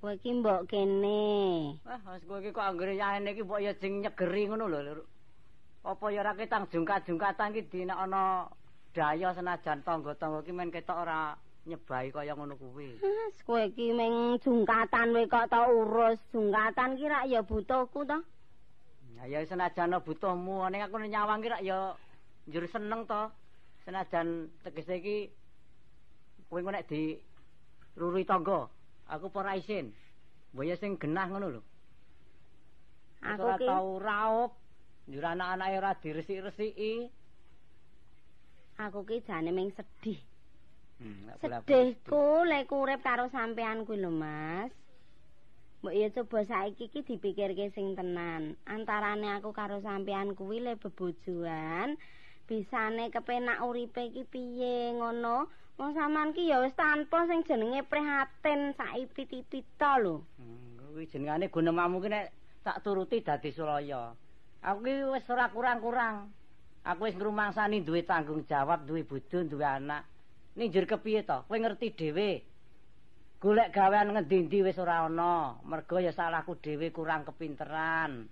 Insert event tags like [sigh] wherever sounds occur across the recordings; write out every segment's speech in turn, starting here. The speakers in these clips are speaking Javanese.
Kowe iki mbok kene. Wah, wis kowe iki kok anggere yane iki mbok ya jeng nyegeri ngono lho. Apa ya ora ketang jungkat-jungkatan iki dina ana daya senajan tangga-tangga iki men ketok ora nyebai kaya ngono kuwi. Mas, kowe iki meng jungkatan we kok tau urus jungkatan ki rak ya butuhku to. Ya ya senajan butuhmu ning aku nyawang ki rak ya njur seneng to. Senajan tegese iki kowe nek di ruri tangga, aku ora isin. Mbaya sing genah ngono lho. Aku ora tau raup, njur anak-anake ora diresik-resiki. aku ki jane meng sedih. Hmm, Sedihku lek urip karo sampean kuwi lho, Mas. Mbok ya coba saiki ki dipikirke sing tenan. Antarane aku karo sampean kuwi le bebojoan, bisane kepenak uripe iki piye ngono. Wong sampean ki ya wis tanpa sing jenenge prihatin saipit-ipit lho. Hmm, kuwi jenengane gunemamu ki nek tak turuti dadi Suraya. Aku ki wis ora kurang-kurang. Aku wis ngrumangsani duwe tanggung jawab, duwe bojo, duwe anak. Ning njur kepiye to? Kowe ngerti dhewe. Golek gawean ngendi-endi wis ora ana. Mergo ya salahku dhewe kurang kepinteran.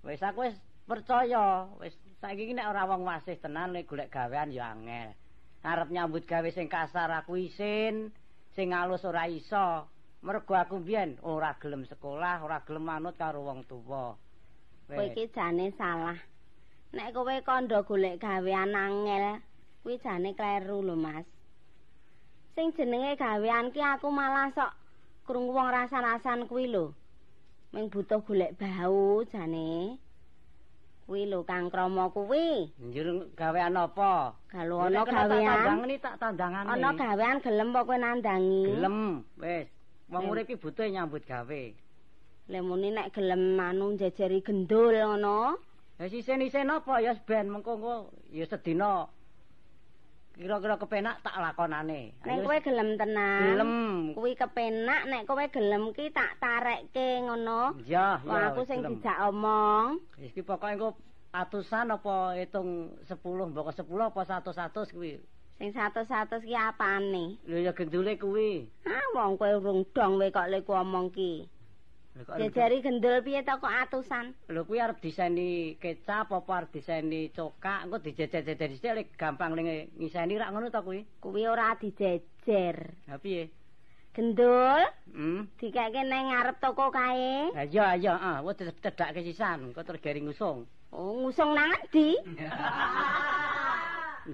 Wis aku wis percaya, wis saiki ki nek ora wong wasih tenan nek golek gawean ya angel. Arep nyambut gawe sing kasar aku isin, sing alus ora iso. Mergo aku mbiyen ora gelem sekolah, ora gelem manut karo wong tuwa. Kowe iki jane salah. Nek kowe kandha golek gawean angel, kuwi jane kleru lho, Mas. Sing jenenge gawean ki aku malah sok krungu wong rasa-rasan kuwi lho. Ming butuh golek bau jane. Kuwi lho Kang Krama kuwi. Njur gawean apa? Kalau ana tak gawean, tandangani tak tandangane. ana gawean gelem apa kowe nandangi? Gelem, wis. Wong urip iki butuh nyambut gawe. Lemune nek gelem anu jejeri gendul ngono. Ya sisen-isen apa ya ben mengko engko ya sedina kira-kira kepenak tak lakonane. Nek kowe gelem tenan. gelem. Kuwi kepenak nek kowe gelem ki tak tarekke ngono. Ya, Wong ya. aku sing dijak omong. Iki pokoke engko atusan apa hitung 10 mbok 10 apa 100 kuwi. Sing satu-satu ki apane? Lho ya gendule kuwi. Ah wong kowe urung dong we kok lek omong ki. Kok Jejari gendul piye to kok atusan? Lho kuwi arep diseni kecap apa arep diseni cokak engko dijejer-jejer lek gampang ning ngiseni rak ngono to kuwi. Kuwi ora dijejer. Ha piye? Gendul Hmm. dikeke nang ngarep toko kae. Ha iya iya, ah, wis cedakke sisan, engko tergeri ngusung. Oh, ngusung nang endi? [laughs]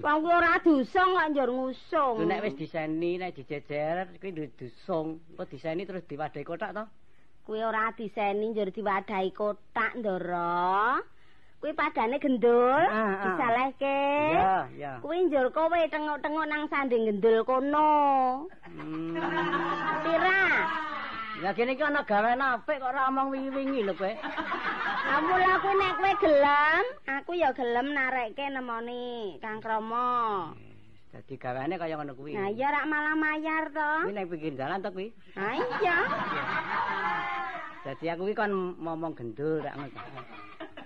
Wong kuwi ora dusung kok njur ngusung. Lho nek wis diseni, nek dijejer kuwi dusung, engko diseni terus diwadahi kotak to. Kuwi ora diseni njur diwadahi kotak, Ndara. Kuwi padane gendul, Ah, ah. disalehke. Iya, iya. Kuwi njur kowe tengok-tengok nang sanding gendul kono. Hmm. Pira? Ya kene iki ana gawean apik kok ora omong wingi-wingi lho kowe. Kamu lah kuwi nek kowe gelem, aku ya gelem narekke nemoni Kang Kromo. Dadi gaweane kaya ngono kuwi. Nah, iya rak malah mayar to. Kuwi ning pinggir dalan to kuwi. Nah, iya. Dadi aku kuwi kon ngomong gendul rak ngono.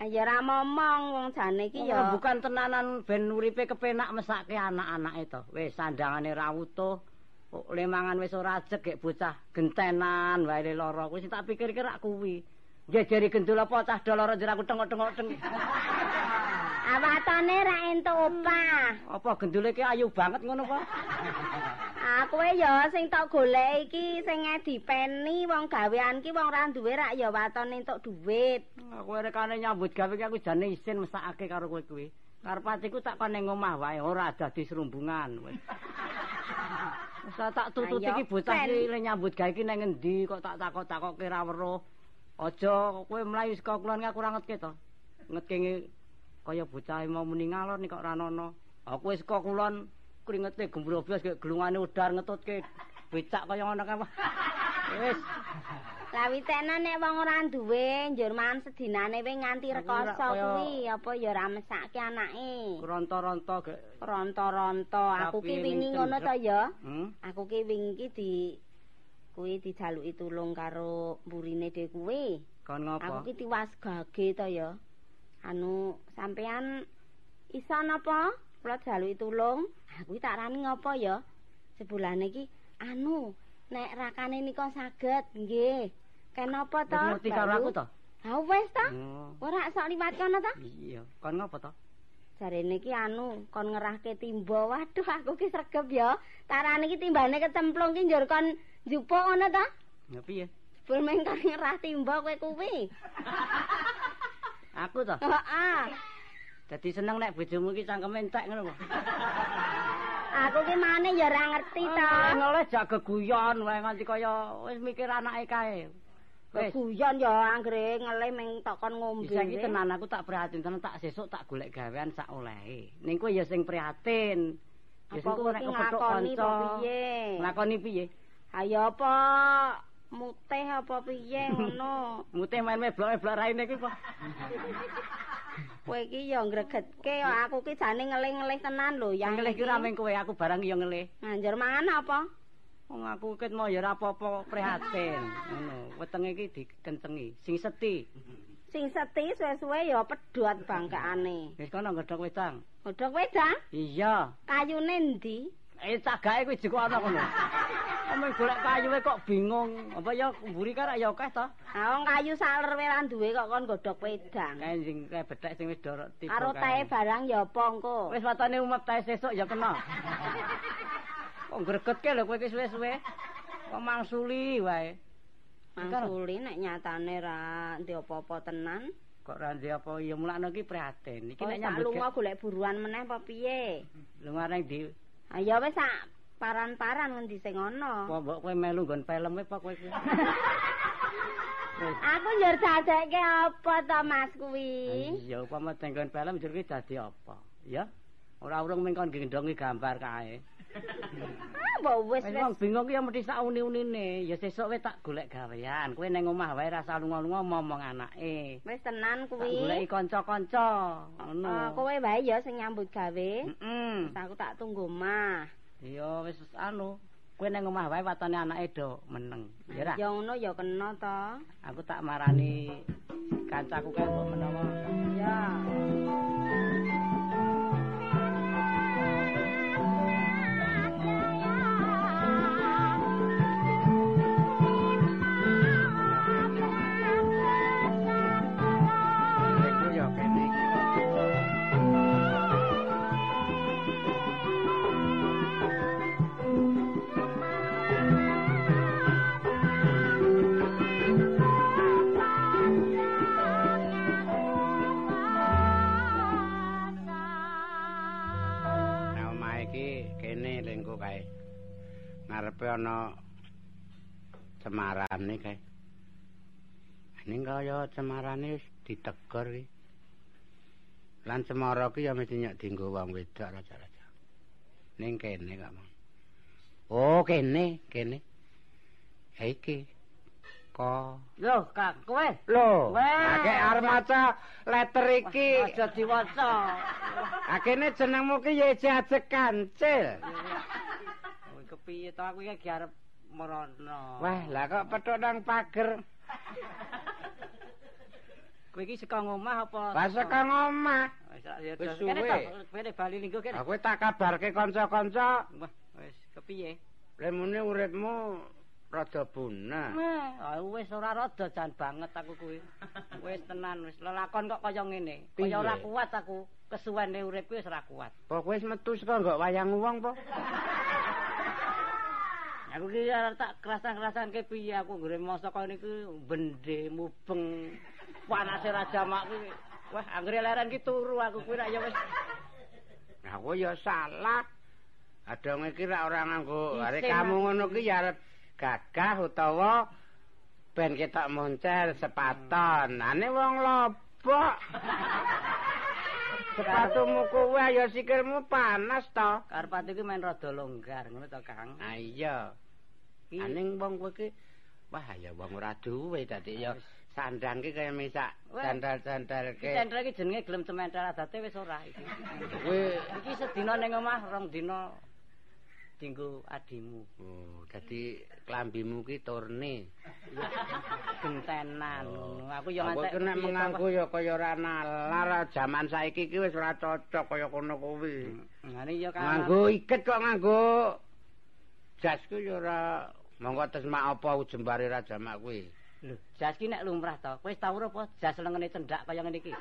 Ayo ra momong wong jane iki ya. Oh, bukan tenanan ben uripe kepenak mesake anak-anake to. Wis sandangane ra utuh. Kok lemangan wis ora ajeg gek bocah gentenan wae lara. Kuwi sing tak pikir-pikir rak kuwi. Jejeri gendul apa cah doloro njur aku tengok-tengok teng. [laughs] Awatane ra entuk opah. Apa gendule ki ayu banget ngono kok. Aku ya sing tok golek iki sing dipeni wong gawean ki wong ra duwe rak ya watone entuk dhuwit. Aku rekane nyambut gawe ki aku jane isin mesakake karo kowe kuwi. Karepatiku tak kon ning omah wae ora dadi serumbungan. [laughs] Wis tak tututi iki bocah iki le nyambut gawe ki nang endi kok tak takok-takokke ra weruh. Aja kowe mlayu saka kulon ki aku ora ngetke to. Ngetke nge- kaya bocah mau muni ngalor nih kok ra ono. Aku wis saka kulon kringete gembroblos kaya gelungane udar ngetutke becak kaya ngono kan. [laughs] Wis. Lah witena nek wong ora duwe njur mangan sedinane we nganti rekoso kuwi apa ya ora mesake anake. Ronto-ronto gek. Ronto-ronto aku ki wingi ngono to ya. Hmm. Aku ki wingi ki di kuwi dijaluki tulung karo mburine dhewe kuwi. Kon ngopo? Aku ki tiwas gage to ya. Anu sampean iso napa? Kula jaluki tulung. Aku tak rani ngopo ya? Sebulane ki anu nek rakane nika saged nggih. Kenapa to? Wis ngerti karo aku to? Ha wis to? Oh. Ora sok liwat kono to? Iya, kon ngopo to? Jarene iki anu kon ngerahke timba. Waduh aku ki sregep ya. Tarane iki timbane kecemplung ki njur kon njupuk ngono to? Ya piye? Jebul meng kon ngerah timba kowe kuwi. [laughs] Aku to. Heeh. Dadi seneng nek bojomu iki cangkeme entek ngono. Aku ki maneh ya ora ngerti to. Ngoleh jak geguyon wae nganti kaya wis mikir anake kae. Wis. Guyon ya anggere ngelih meng tokon ngombe. Bisa iki tenan aku tak prihatin tenan tak sesuk tak golek gawean sak olehe. Ning kowe ya sing prihatin. Ya Apa sing kowe nek kepethuk kanca. Nglakoni piye? Ayo apa mutih apa piye ngono. [laughs] Mute main meblok-meblok raine iki kok. Kowe iki ya ngregetke ya aku ki jane ngelih-ngelih tenan lho yang ngelih ki ora mung kowe, aku barang ya ngelih. Nganjur mangan apa? Wong aku ket mau ya ora apa-apa prihatin. Ngono, wetenge iki dikencengi, sing seti. Sing seti suwe-suwe ya pedhot bangkaane. Wis kono nggodhok wedang. Godhog wedang Iya. kayune ndi? Eh cagake kuwi jeko ana kono. [laughs] Omong golek kayuwe kok bingung. Apa ya mburi kan ya akeh to? Wong kayu saler ora duwe kok kon godhog wedang. Kae sing kae bethek sing wis dorok tiba. Karo tae barang ya apa engko? Wis watane umep tae sesuk ya kena. [laughs] Kok gregetke lho kowe iki suwe-suwe. Kok mangsuli wae. Mangsuli nek nyatane ra ndi apa-apa tenan. Kok ra ndek apa ya mulakno iki prihatin. Iki nek nyambut lunga golek buruan meneh apa piye? lunga nang ndi? Ha ya wis sak paran-paran ngendi sing ana. Apa mbok kowe melu nggon film apa kowe iki? [laughs] Aku njur dadekke apa to Mas kuwi? Iya, upama tenggon film njur ki dadi apa? Ya. Ora urung mung kon gendongi gambar kae. Ah, mbok wis Wis wong bingung ki ya mesti sak uni-unine. Ya sesuk kowe tak golek gawean. Kowe ning omah wae rasa lunga-lunga momong anake. Wis tenan Tak kuwi. goleki kanca-kanca. Ngono. Ah, kowe wae ya sing nyambut gawe. Heeh. Wis aku tak tunggu mah. Iya wis anu. Kowe ning omah wae watane anake do meneng. Ya ra. Ya ngono ya kena to. Aku tak marani kancaku kae mbok menawa. Ya. Cemarane kae. Ning kaya cemarane wis ditegor iki. Lan cemara ki ya mesti nyek dienggo wong wedok raja-raja. Ning kene kok. Mang. Oh, kene, kene. Iki. Ko. Loh, Kak, kowe Lho, Wah. akeh arep maca letter iki. aja diwaca. Akene jenengmu ki ya Jajek Kancil. Kowe kepiye to aku iki arep merono. Wah, lah kok petuk nang pager. [laughs] kowe iki saka ngomah apa? Lah saka ngomah. Wis suwe. kene bali linggo kene. Aku tak kabarke kanca-kanca, Wah, wis kepiye? lemune uripmu rada punah. Ah, wis ora rada jan banget aku kuwi. Wis tenan wis lelakon kok kaya ngene. Kaya ora kuat aku. Kesuwene uripku wis ora kuat. Apa kowe wis metu saka nggo wayang wong po? [laughs] Aku ki ora tak kerasan-kerasan ke piye aku nggone masa kaya niku bende mubeng panase raja mak kuwi. Wah, anggere leren ki turu aku kuwi rak ya wis Aku ya salah. Adonge iki rak ora nganggo arek kamu ngono ki ya arep gagah utawa ben ketok moncer sepaton. Ane wong lobok. Sepatumu kuwe ya sikilmu panas to. karepate ki main rada longgar ngono to, Kang. Ah iya. Aning wong kowe ki wah ya wong ora duwe dadi ya sandang ki kaya misak sandal-sandal iki ke. cendra iki jenenge gelem cementel adate wis ora iki. Kowe Iki sedina ning omah rong dina dinggo adimu. oh dadi klambimu ki turne. [laughs] gentenan ngono. Aku Aku ngantek ki nek menganggo ya kaya ora nalar jaman saiki ki wis ora cocok kaya kono kuwi. Pak. Ngene ya kan. Nganggo iket kok nganggo jas ku ya ora Monggo tesmak apa ujembare Raja Mak kuwi? Lho, jas ki nek lumrah to. Kowe tau apa jas lengene cendak kaya ngene iki?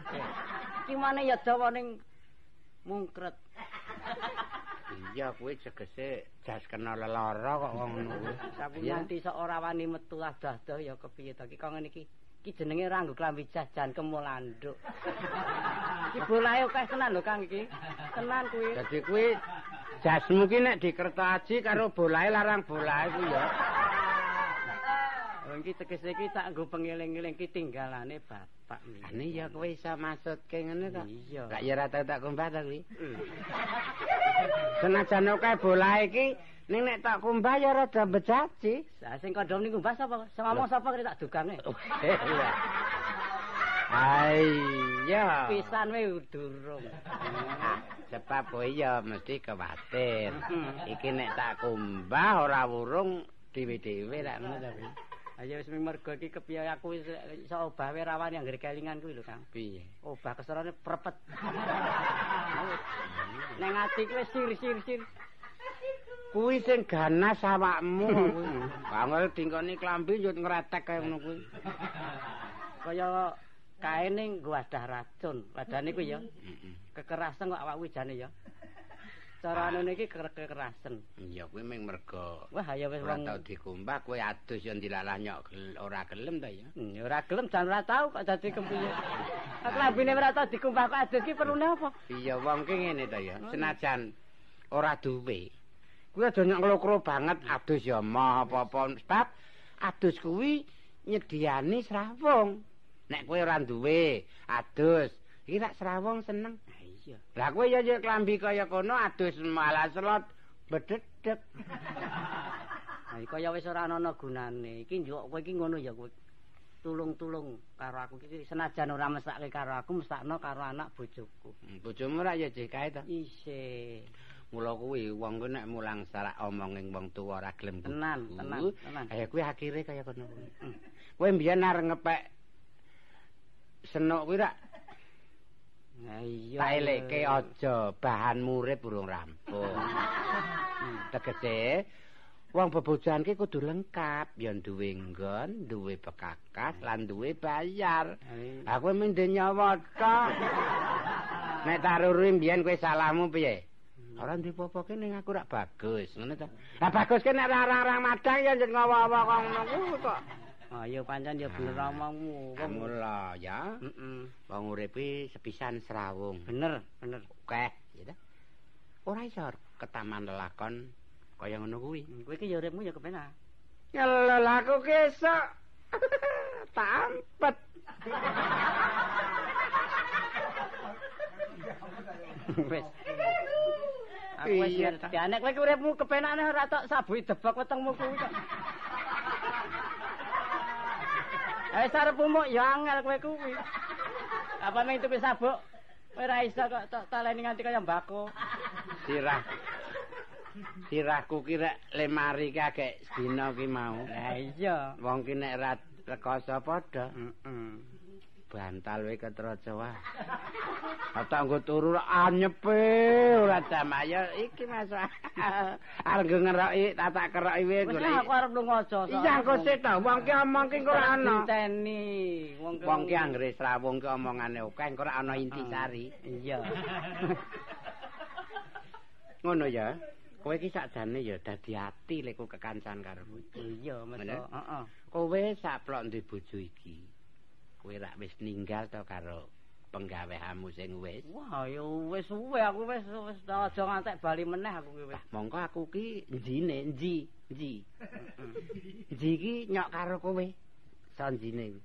Mane ya dawa ning mungkret. [laughs] Iya kuwi jegese jas kena lelara kok ngono kuwi. Sapu nganti sok ora wani metu adah-adah ya kepiye to iki kok ngene iki. Iki jenenge ranggo klambi jas jan kemulanduk. [laughs] iki bolahe akeh tenan lho Kang iki. Tenan kuwi. Dadi kuwi jasmu ki nek dikertaji karo bolahe larang bolahe kuwi ya. Oh, iki tegese iki tak nggo pengeling-eling ki tinggalane bapak. Ane ya kowe iso maksudke ngene to. Iya. Gak ya ora tau tak kumbah to kuwi. Senajan kae bolahe iki ning nek tak kumbah ya rada bejaji. Lah sing kondom niku mbah sapa? Sing sapa kira tak dugange. Iya. Hai, ya. Pisan we durung. Sebab kowe ya mesti kewatir. Hmm. Iki nek tak kumbah ora wurung dhewe-dhewe lak ngono to. Ayo wis mergo iki kepiye aku wis iso obah we rawani anggere kelingan kuwi lho Kang. Piye? Obah keserane prepet. [laughs] Neng ati kuwi sir-sir-sir. Kuwi sing ganas awakmu kuwi. Bangel dingkoni klambi yo ngretek kaya ngono kuwi. Kaya kaene nggo wadah racun. Wadane kuwi ya kekerasan kok awakku jane ya. Cara anu niki kekerasan. Iya kuwi mung mergo Wah ya wis wong tau dikumbah kowe adus yo dilalah nyok ora gelem ta ya. Hmm, ya ora gelem jan ora tau kok dadi kepiye. Aku lambene ora tau dikumbah kok adus ki perlune apa? Iya wong ki ngene ta ya. Senajan ora duwe. Kuwi aja nyok nglokro banget adus ya mah apa-apa sebab adus kuwi nyediani srawung. Nek kowe ora duwe adus, iki rak srawung seneng. Iya. Lah kowe ya klambi kaya kono adus malah selot bededek. [laughs] Nah, iki kaya wis ora ana gunane. Iki njuk kowe iki ngono ya kowe. Tulung-tulung karo aku iki senajan ora mesake karo aku, mesakno karo anak bojoku. Hmm, Bojomu rak ya jek kae ta. Isih. Mula kuwi wong ku nek mulang sarak omonging wong tuwa ora gelem Tenan, tenan, tenan. Kaya kuwi akhire kaya kono kuwi. Kowe mbiyen arep ngepek senok kuwi rak. Tak eleke aja bahan murid urung rampung. Tegese wong bebojohan ki kudu lengkap, ya duwe nggon, duwe bekakas lan duwe bayar. Aku mung nyawa tok. Nek taruri mbiyen kowe salahmu piye? Ora duwe apa-apa ning aku rak bagus, ngono ta. Lah bagus ki nek arang-arang madang ya njen ngawa-awa kok ngono kuwi kok. Ayo pancen ya bener omongmu. Wong Mula ya, Heeh. wong urip iki sepisan srawung. Bener, bener. Oke, ya ta. Ora iso ketaman lelakon kaya ngono kuwi. Kowe iki ya uripmu ya [laughs] [laughs] kepenak. Ya lelaku kesok. tak ampet. Wis. Aku wis ngerti. Nek kowe uripmu kepenakne ora tok sabuhi debak wetengmu kuwi kok. Eh sarepmu ya angel kowe kuwi. Apa mung tuku sabuk? Kowe ora iso kok tok taleni nganti kaya mbako. Sirah. Sirahku ki rek lemari ki agek sedina ki mau. Lah iya. Wong ki nek ra rekoso padha. Heeh. Bantal wae ketraca wah. Ata nggo turu anyepe ora jamaya iki Mas. Arep ngeroki tatak keroki wae Wis aku arep lunga aja. Iya engko sik ta, wong ki omong ki ora ana. Dinteni. Wong Wong ki anggere srawung ki omongane akeh, engko ora ana intisari. Iya. [laughs] Ngono ya. Kowe ki sakjane ya dadi ati lek kowe kekancan karo bojo. Iya, metu. Bener? Heeh. Kowe saplok ndek bojo iki. Kowe rak wis ninggal to karo penggaweanmu sing wis. Wah, ya wis suwe aku wis wis aja ngantek bali meneh aku ki wis. Mongko aku ki njine, nji, nji. [laughs] Nji ki nyok karo kowe. Sanjine.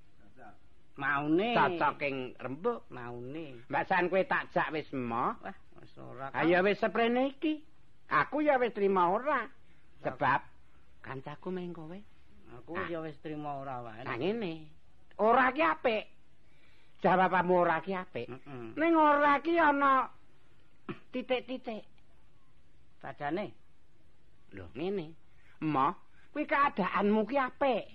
Maune. Cocok ing rembug. Maune. Mbak San kowe tak jak wis emoh. Wah, wis ora. Ayo wis seprene iki. Aku ya wis trima ora. Sebab kancaku meng kowe. Aku ya wis trima ora wae. Nah ngene. Ora ki apik. Jawabanmu ora ki apik. Heeh. Ning ora ki ana titik-titik. Padane Lho ngene. Emoh, kuwi keadaanmu ki apik.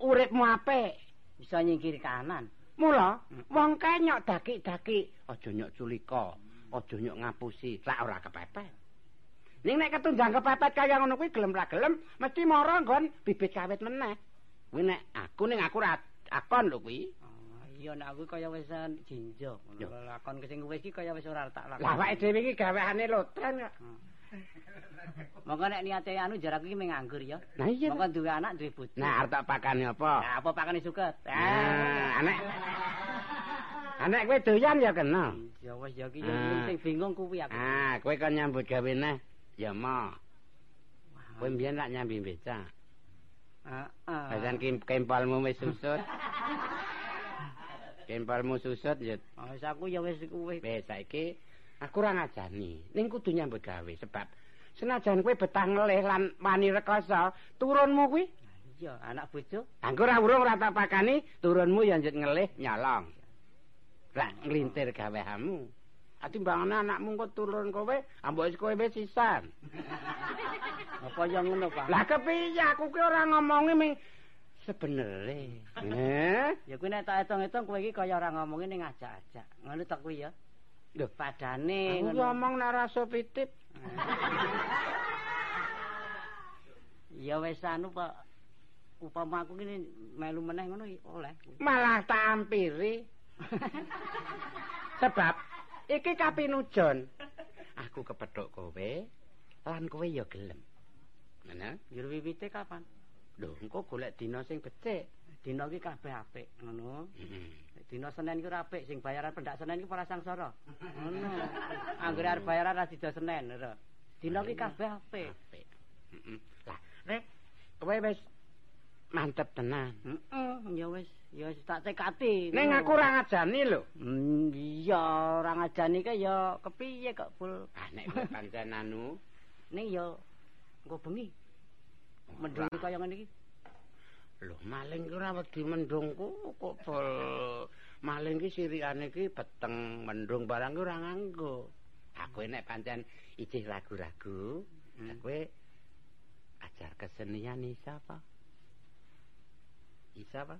Uripmu apik. bisa nyingkir kanan. Mula wong kae nyok daki-daki, aja nyok culika, aja nyok ngapusi, lak ora kepepet. Ning nek ketunjang kepepet kaya ngono kuwi gelem ra gelem mesti mara nggon bibit kawit meneh. Kuwi nek aku ning aku ra akon lho kuwi. Oh, iya nek aku kaya wis jinjo. Yo. Lakon ke sing wis iki kaya wis ora tak lakon. Lah awake dhewe iki gaweane lotren kok. Monggo nek niate anu jarak iki mung nganggur ya. Nah iya. Monggo duwe anak duwe bojo. Nah arep tak pakani apa? Nah, apa pakane suket? Nah, anek Anek kowe doyan ya kena. Ya wis ya iki Ah. sing bingung kuwi aku. Ah, kowe kan nyambut gawe neh. Ya mo. Kowe mbiyen lak nyambi becak. Heeh. Badan kim kempalmu wis susut. [laughs] Kempalmu susut ya Oh, wis aku ya wis kuwi. wis saiki aku ora ngajani. Ning kudu nyambut gawe sebab senajan kowe betah ngelih lan wani rekoso, turunmu kuwi Iya, anak bojo. Anggur ora urung ora tak pakani, turunmu ya njut ngelih nyolong. Lah nglintir gawehamu. Atimbangane anakmu kok turun kowe, ambok wis kowe wis sisan. [laughs] Apa ya ngono, Pak? Lah kepiye aku ki ora ngomongi ming sebenere. Eh? Ya kuwi nek tak hitung-hitung kowe iki kaya ora ngomongin ning ajak-ajak. Ngono tok kuwi ya. Lho, Padane aku ngomong naraso pitip. [laughs] Ya wis anu, Pak. Upama aku kene melu meneh ngono oleh. Malah tak ampiri. [laughs] Sebab iki kapinujon. Aku kepethuk kowe lan kowe ya gelem. Mana? Jur wiwite kapan? Lho, engko golek dina sing becik. Dina iki kabeh apik, ngono. Heeh. Dina Senin iki ora apik, sing bayaran pendak Senin iki para sangsara. Ngono. Anggere arep bayaran ra dida Senin, lho. Dina iki kabeh apik. Apik. Heeh. Lah, nek kowe wis mantep tenan. Heeh, ya wis, ya tak tekati. Ning aku ora ngajani lho. Hmm, iya, ora ngajani ke ya kepiye kok, Bul? Ah nek pancen anu, Ning ya engko bengi. Mendung kaya ngene iki. lho maling ki ora wedi mendungku kok bol. Maling ki sirikane ki beteng mendung barang ki ora nganggo. Aku nek pancen ijih ragu-ragu, Hmm. kowe ajar kesenian isa apa? Isa apa?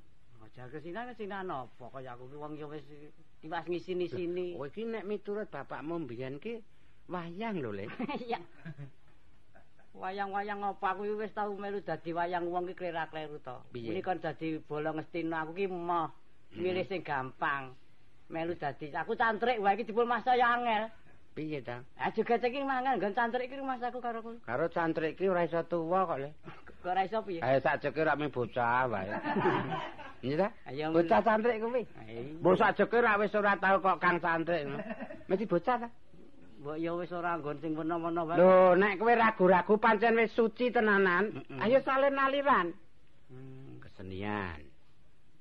Aja kesinan kesinan apa kaya aku ki wong ya wis tiwas ngisini-sini. Kowe iki nek miturut bapakmu mbiyen ki wayang lho, Le. [laughs] Iya. Wayang-wayang apa aku wis tau melu dadi wayang wong ki klera-kleru to. Ini kon dadi bola ngestina aku ki moh milih sing gampang. Melu dadi aku cantrik wae iki jebul masa ya angel. Piye ta? Ah juga iki mangan nggon cantrik iki masaku karo kowe. Karo cantrik ki ora iso tuwa kok, Le. Kok ora iso piye? Ayo sak jeke rak mung bocah wae. [laughs] Iya ta? Bocah cantrik kuwi. Mbok sak jeke rak wis ora tau kok kang cantrik. Mesti bocah ta? Mbok ya wis ora nggon sing wena-wena wae. Lho, nek kowe ragu-ragu pancen wis suci tenanan, ayo salin aliran. Hmm. Kesenian.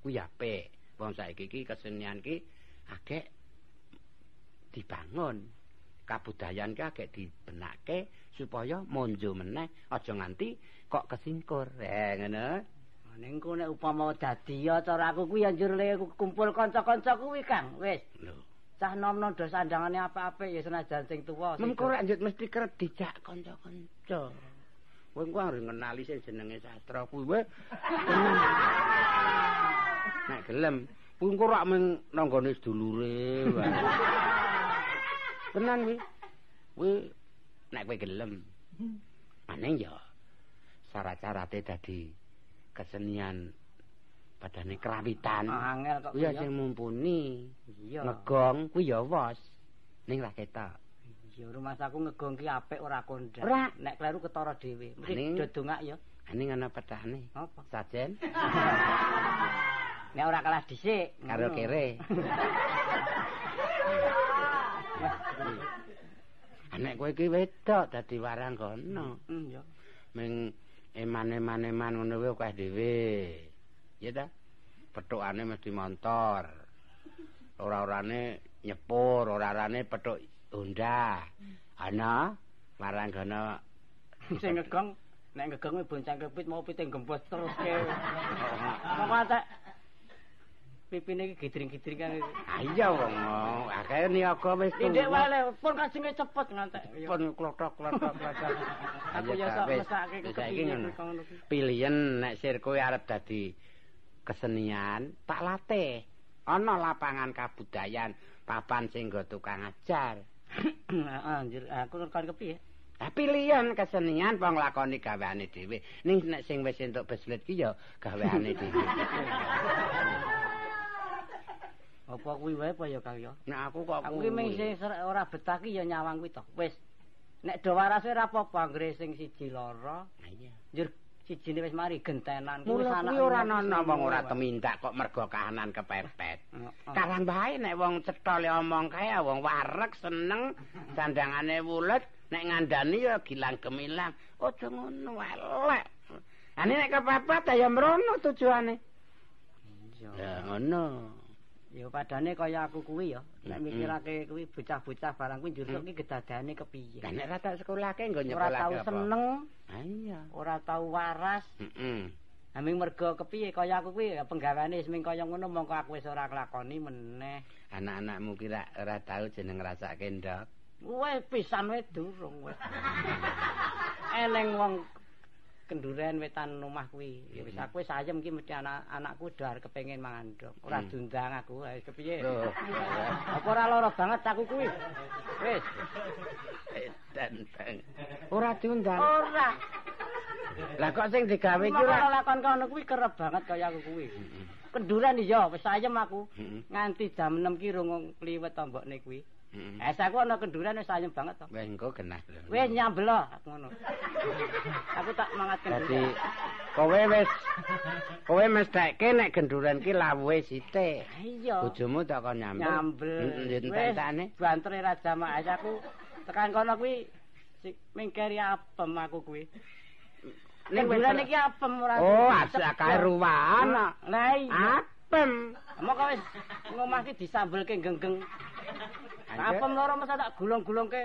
Kuwi apik. Wong saiki iki kesenian ki akeh dibangun. Kabudayan ki akeh dibenake supaya monjo meneh aja nganti kok kesingkur. Eh, ngono. Ning ku nek upama dadi ya cara aku kuwi ya njur kumpul kanca-kanca kuwi Kang. Wis Lho, cah nom-nom do sandangane apik-apik ya senajan sing tuwa. mengko rak njut mesti kerep dijak kanca-kanca. Kowe ku arep ngenali sing jenenge sastra kuwi. Nek gelem, kuwi engko rak mung nanggone sedulure wae. Tenan kuwi. Kuwi nek kowe gelem. Maning ya syarat-syarate dadi kesenian padane kerawitan. Ah, angel kok Kuwi ya kuwi sing mumpuni. Iya. Ngegong kuwi ya wos. Ning ra ketok. Ya rumah saku ngegong ki apik ora kondang. Ora. Nek kleru ketara dhewe. Mesti dodongak ya. Aning ana petane. Apa? Sajen [laughs] Nek ora kalah dhisik karo ngono. kere. [laughs] [laughs] Anek kowe iki wedok dadi warang kono. Hmm ya. Ming eman-eman-eman ngono kuwi akeh dhewe. Ya ta? Petukane mesti montor. Ora-orane nyepur, ora-orane petuk Honda. Ana warang kono [laughs] Sing ngegong nek ngegong kuwi bonceng kepit mau piting gembos terus ke. Tak [laughs] pipine iki gidring-gidring kan. Ah iya wong akeh niaga wis Tindik tuwa. wae le, pun kajenge cepet ngantek. Pun klothok-klothok klothok. [laughs] Aku ya sok mesake kepiye ngono. Pilihan nek sir kowe arep dadi kesenian, tak latih. Ana lapangan kabudayan, papan sing nggo tukang ajar. Heeh, [clears throat] anjir aku kan kepiye? Tapi liyan kesenian wong lakoni gaweane dhewe. Ning nek sing wis entuk beslet ki ya gaweane dhewe. [laughs] Apa kuwi wae apa ya Kang ya? Nek aku kok Aku ki mung sing ora betah ki ya nyawang kuwi to. Wis. Nek do waras ora apa-apa anggere sing siji lara, Ah, iya. njur sijine wis mari gentenan kuwi Mula anak kuwi ora ana wong ora temindak kok mergo kahanan kepepet. Heeh. Karang bae nek wong cethol omong kae wong wareg seneng sandangane wulet nek ngandani ya gilang gemilang. Aja ngono elek. Ane nek kepepet ya mrono tujuane. Iya. Ya ngono. Ya padane kaya aku kuwi ya. Nek mikirake kuwi bocah-bocah barang kuwi njur ki gedadane kepiye. Lah nek ra tak sekolahke nggo Ora nyekolahke tau apa? seneng, Ah iya. ora tau waras. Heeh. Aming mergo kepiye kaya aku kuwi penggaweane wis ming kaya ngono mongko aku wis ora nglakoni meneh. Anak-anakmu kira ora tau jeneng ngrasake ndok. Wes pisan wis durung wis. [laughs] Eneng wong kenduren wetan omah kuwi. Ya wis aku wis ayem ki mesti anak anakku dar kepengin mangan ndok. Ora Hmm. diundang aku. Ayo kepiye? Loh. Apa ora lara banget aku kuwi? Wis. Edan. Ora diundang. Ora. Lah kok sing digawe iki Ora lakon kono kuwi kerep banget kaya aku kuwi. Kenduren iya wis ayem aku. Nganti jam 6 ki rung liwet tombokne kuwi. Heeh. Es aku ana kenduren wis ayem banget to. Wes engko genah. Wis nyambel aku ngono. aku tak mangat Dadi kenduren. kowe wis kowe mestekke nek genduren ki lawuhe sithik. Iya. Bojomu tak kon nyambel. Nyambel. Heeh, entek-entekane. bantre ra jamaah Es aku tekan kono kuwi sik mingkeri apem aku kuwi. Ning wis- bulan iki apem ora. Oh, asak kae ruwahan. Lah iya. Apem. Moko wis ngomah ki disambelke genggeng. Anjir. Apem loro masa tak gulung-gulungke.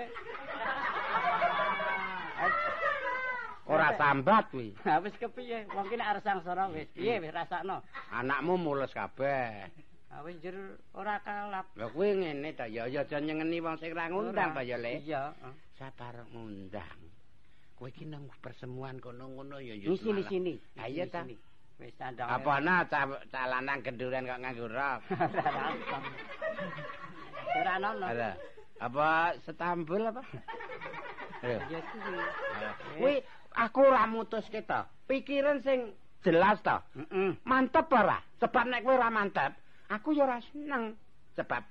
Ora sambat kuwi. Ha wis kepiye? Wong ki nek arep sangsara wis piye wis rasakno. Anakmu mulus kabeh. Ha wis jur ora kalap. Lah kuwi ngene ta ya ya aja nyengeni wong sing ra ngundang ta ya Le. Iya. Sabar ngundang. Kowe iki nang persemuan kono-ngono ya ya. Di sini malah. sini. Ha iya ta. Wis sandang. Apa ana ca- calanang genduren kok nganggo rok? [laughs] Ora ono. Ada. Apa setambul apa? Ayo. Ya kuwi. Kuwi aku ora mutuske to. Pikiran sing jelas to. Heeh. Mantep ora? Sebab nek kowe ora mantep, aku ya ora seneng. Sebab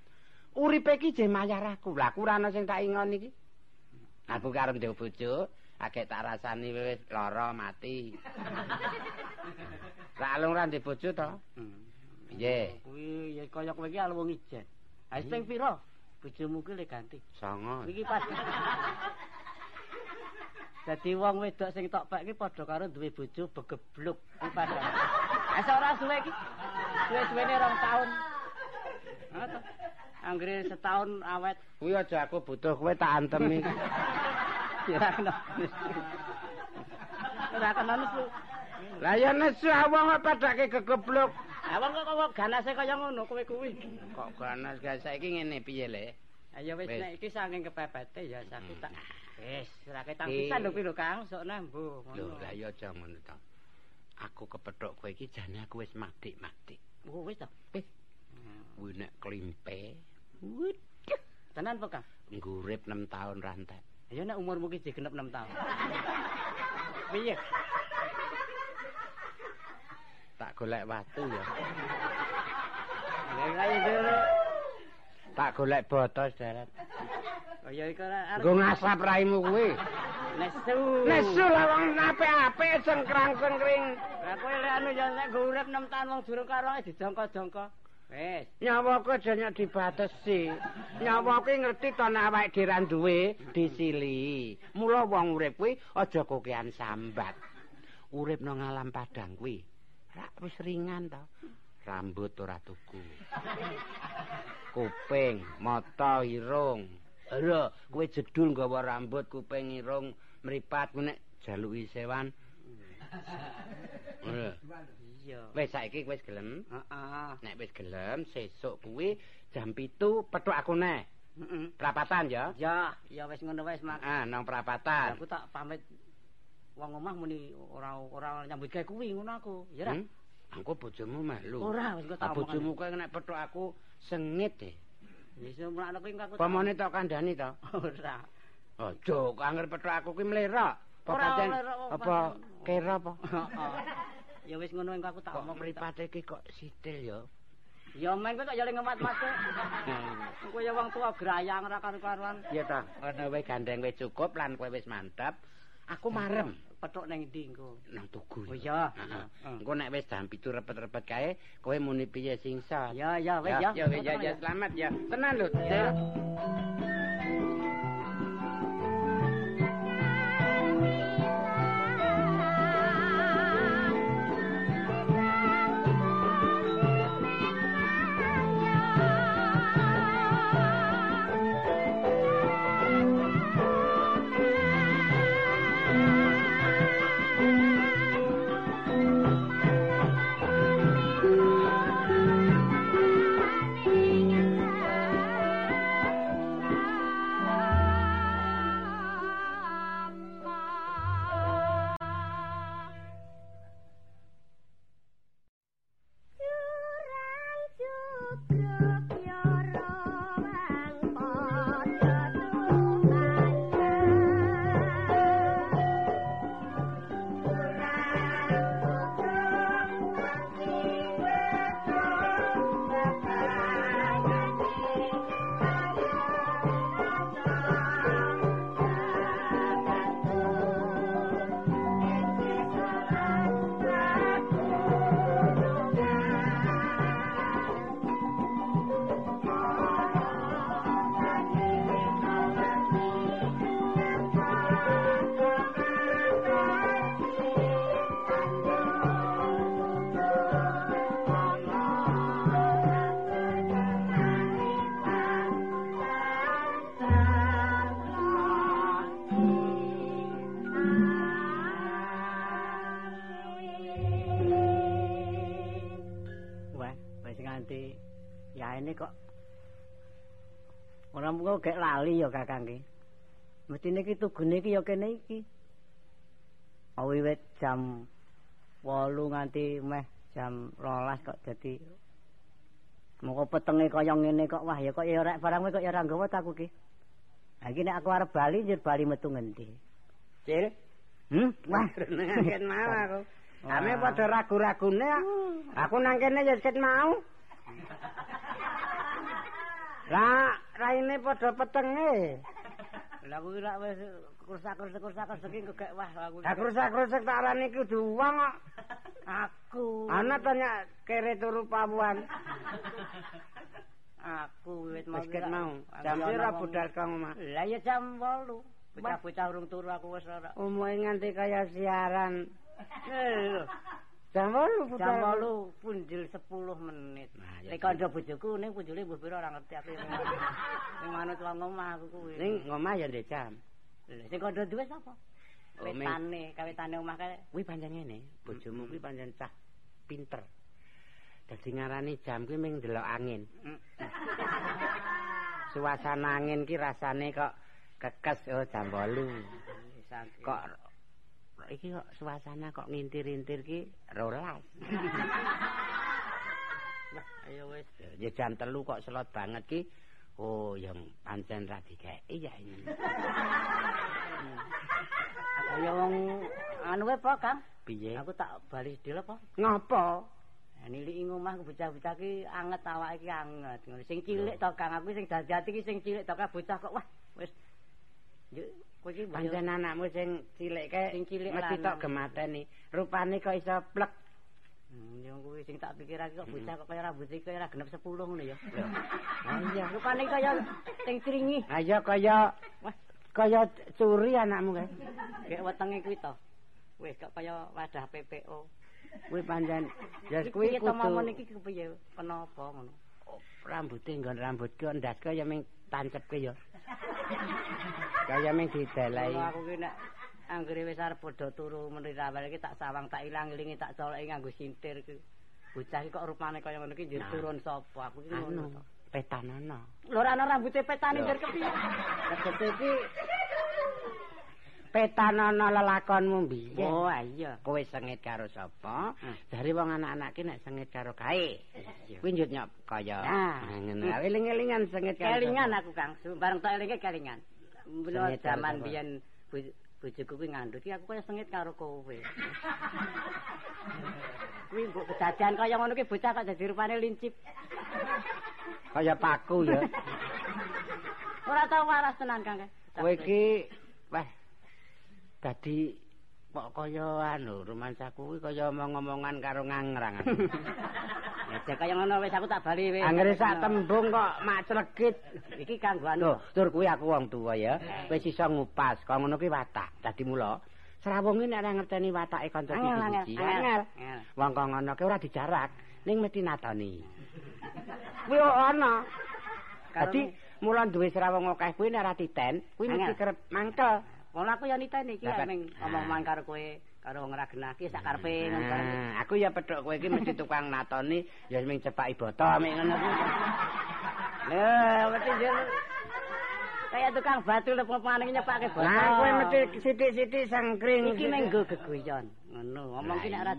uripe iki je mayar aku. Lah aku ora ana sing tak ingon iki. Aku karo ndek bojo, akeh tak rasani wis lara mati. Lah alung ora ndek bojo to? Piye? Kuwi ya kaya kowe iki alung ijen. Ha sing pira? Bojomu ki le ganti. Songo. Iki pas. Dadi wong wedok sing tok pek iki padha karo duwe bojo begebluk. Iki padha. Asa ora suwe iki. Suwe-suwene rong taun. To. Anggere setahun awet Kuwi aja aku butuh kowe tak antemi. [laughs] ya kena. Ora kena nesu. Lah ya nesu wong padake gegeblok. Awang kok kok ganase kaya ngono kowe kuwi. Kok ganas guys saiki ngene piye le? Ayo wis Wis. nek iki saking kepepete ya saku tak. Wis, ora ketang pisan lho piro Kang, sok nembo Lho ngono. lah ya aja ngono to. Aku kepethuk kowe iki jane aku wis matik-matik. Oh, wis to. Eh, kuwi nek klimpe. Waduh, Tenan apa Kang? ngurip 6 tahun rantai. Ya nek umurmu ki digenep 6 tahun. [laughs] Piye? Tak golek watu ya. Kaya. Tak golek botos darat. Oh ya iku ora Nggo ngasap raimu kuwi. nesu. Nesu lah wong apik-apik sengkrang-sengkring. Lah kowe lek anu ya nek go urip 6 tahun wong durung karo dijongko-jongko. Wis. Nyawaku aja nyok dibatesi. Nyawaku ngerti to nek awake dhewe duwe disili. Mula wong urip kuwi aja kokean sambat. Urip nang alam padang kuwi ra wis ringan to. Rambut ora tuku. Kuping, mata, irung. Lho, kowe jedul nggawa rambut, kuping, irung, mripat ku nek jaluki sewan. Lho, Iya. wis saiki wis gelem? Heeh. Nek wis gelem sesuk kuwi jam 7 petuk aku neh. Heeh. Perapatan ya. Ya, ya wis ngono wis mak. Ah, nang Ya, perapatan. Aku tak pamit wong omah muni ora ora nyambut gawe kuwi ngono aku. Ya ra. Hmm? Engko bojomu melu. Ora, wis kok Ah, tak bojomu kowe nek petuk aku sengit e. Wis mulane kuwi aku. tak- Pamane tok kandhani to. [laughs] Ora. Aja kok anger petok aku ki mlerok. Apa mlerok, apa kira apa? [laughs] Ya wis ngono engko aku tak omong mripate ki kok sitil ya. Ya men kowe kok ya ngemat-mat. Kowe ya wong tua grayang ora karo-karuan. Ya ta, ana wae gandeng wis cukup lan kowe wis mantap. Aku marem Petuk ning ndi engko? nang tugu. Oh iya. Engko nek wis jam 7 repet-repet kae, kowe muni piye singsa. Ya ya wis ya. Ya ya ya selamat ya. Tenan lho. Gek lali ya Kakang ki. Mestine ki tugune ki ya kene iki. Awiwit jam 8 nganti meh jam 12 kok dadi Moko petenge kaya ngene kok wah ya kok ya ora barang kok ya ora nggawa ta aku ki. Ha iki nek aku arep bali njur bali metu ngendi? Sil. Hmm? Wah, [laughs] Nengen mau aku. Ame padha ragu-ragune. Aku nang kene ya set mau. Lah, raine padha petenge. Lah kuwi lak wis kursak-kursak-kursak iki kok gak wah aku. Lah krusak-krusak tak arani kudu wong kok. Aku. Ana tanya kere turu pawuan. Aku wit mau. Wis mau. Jam pira budal kang omah? Lah ya jam 8. Bocah-bocah urung turu aku wis ora. Umume nganti kaya siaran. Jam 8 budal. Jam 8 punjul 10 menit. Nek kandha bojoku ning punjule mbuh pira ora ngerti aku. [laughs] Ning manut wong omah aku kuwi. Ning ngomah ya ndek jam. Lha sing kandha duwe sapa? Oh, Ming. Wetane, kawetane omah kae. Kuwi pancen ngene, bojomu kuwi pancen cah pinter. Dadi ngarani jam kuwi ming ndelok angin. Mm. [laughs] Suasana angin ki rasane kok kekes oh jam 8. Saking- Kok iki kok suasana kok ngintir-intir ki rolas. Wah, [laughs] ayo wis. ya jam telu kok selot banget ki. Oh, yang pancen ra dikeki ya ini. [laughs] Kaya wong anu wae apa, Kang? Piye? Aku tak bali sedil apa? Ngopo? Niliki ngomah bocah-bocah ki anget awake ki anget. Sing cilik to Kang, aku sing dadi-dadi ki sing cilik to Kang bocah kok wah wis Pancen anakmu sing cilik Sing cilik mesti tok gemateni. Rupane kok iso plek. Hmm, yo kuwi sing tak pikirake kok bocah kok kaya rambut iki kaya ora genep 10 ngono ya. Ah iya. Rupane kaya sing tringi. Ayo kaya Wah, kaya curi anakmu kae. kayak wetenge kuwi to. Wis kok kaya wadah PPO. Kuwi pancen ya Iki kuwi piye to momon kudu iki kepiye? Kenapa ngono? rambute nggon rambutku ndaske ya ming tancepke ya. Kaya ming didelai. Aku ki nek anggere wis arep padha turu menri rawel iki tak sawang tak ilang-ilingi tak coloki nganggo sintir ki. Bocah iki kok rupane kaya ngono iki njur turun sapa? Aku ki ngono. Petanono. Lho ora ana rambute petane njur kepiye? Tegese iki petanono lelakonmu biyen. Oh iya. Kowe sengit karo sapa? Hmm. Dari wong anak-anak ki nek sengit karo kae. Kuwi njut nyok kaya. Nah. ngono. Eling-elingan sengit karo. Kelingan aku Kang, bareng tak elinge kelingan. Mula jaman biyen bojoku kuwi ngandhut aku kaya sengit karo kowe. [laughs] Kuwi mbok kedadian kaya ngono ki bocah kok dadi rupane lincip. Kaya paku ya. Ora tau waras tenan Kang. Kowe iki wah dadi kok kaya anu romansaku kuwi kaya omong-omongan karo ngangrang. [laughs] Ya kaya ngono wis aku tak bali wis. Anggere sak tembung kok mak clegit. Iki kanggo anu. Tur kuwi aku wong tuwa ya. Wis iso ngupas, kok ngono kuwi watak. Dadi mula Serawunge nek ora ngerteni watake kanca siji. angel. Angel. Angel. Wong kok ngono ki ora dijarak, ning mesti natoni. Kuwi ana. Dadi mula duwe serawung akeh kuwi nek ora titen, kuwi mesti kerep mangkel. Wong aku ya niteni iki Lah, ning omong-omongan karo kowe karo wong iki sak karepe ngono. Aku ya pedhok kowe iki mesti tukang natoni ya ming cepaki boto mek ngono kuwi. Lha, mesti kaya tukang batu iki nyepake botol. Lah kowe mesti sithik-sithik sangkring. iki menggo gegoyon. Ngono, ngomong ki nek ora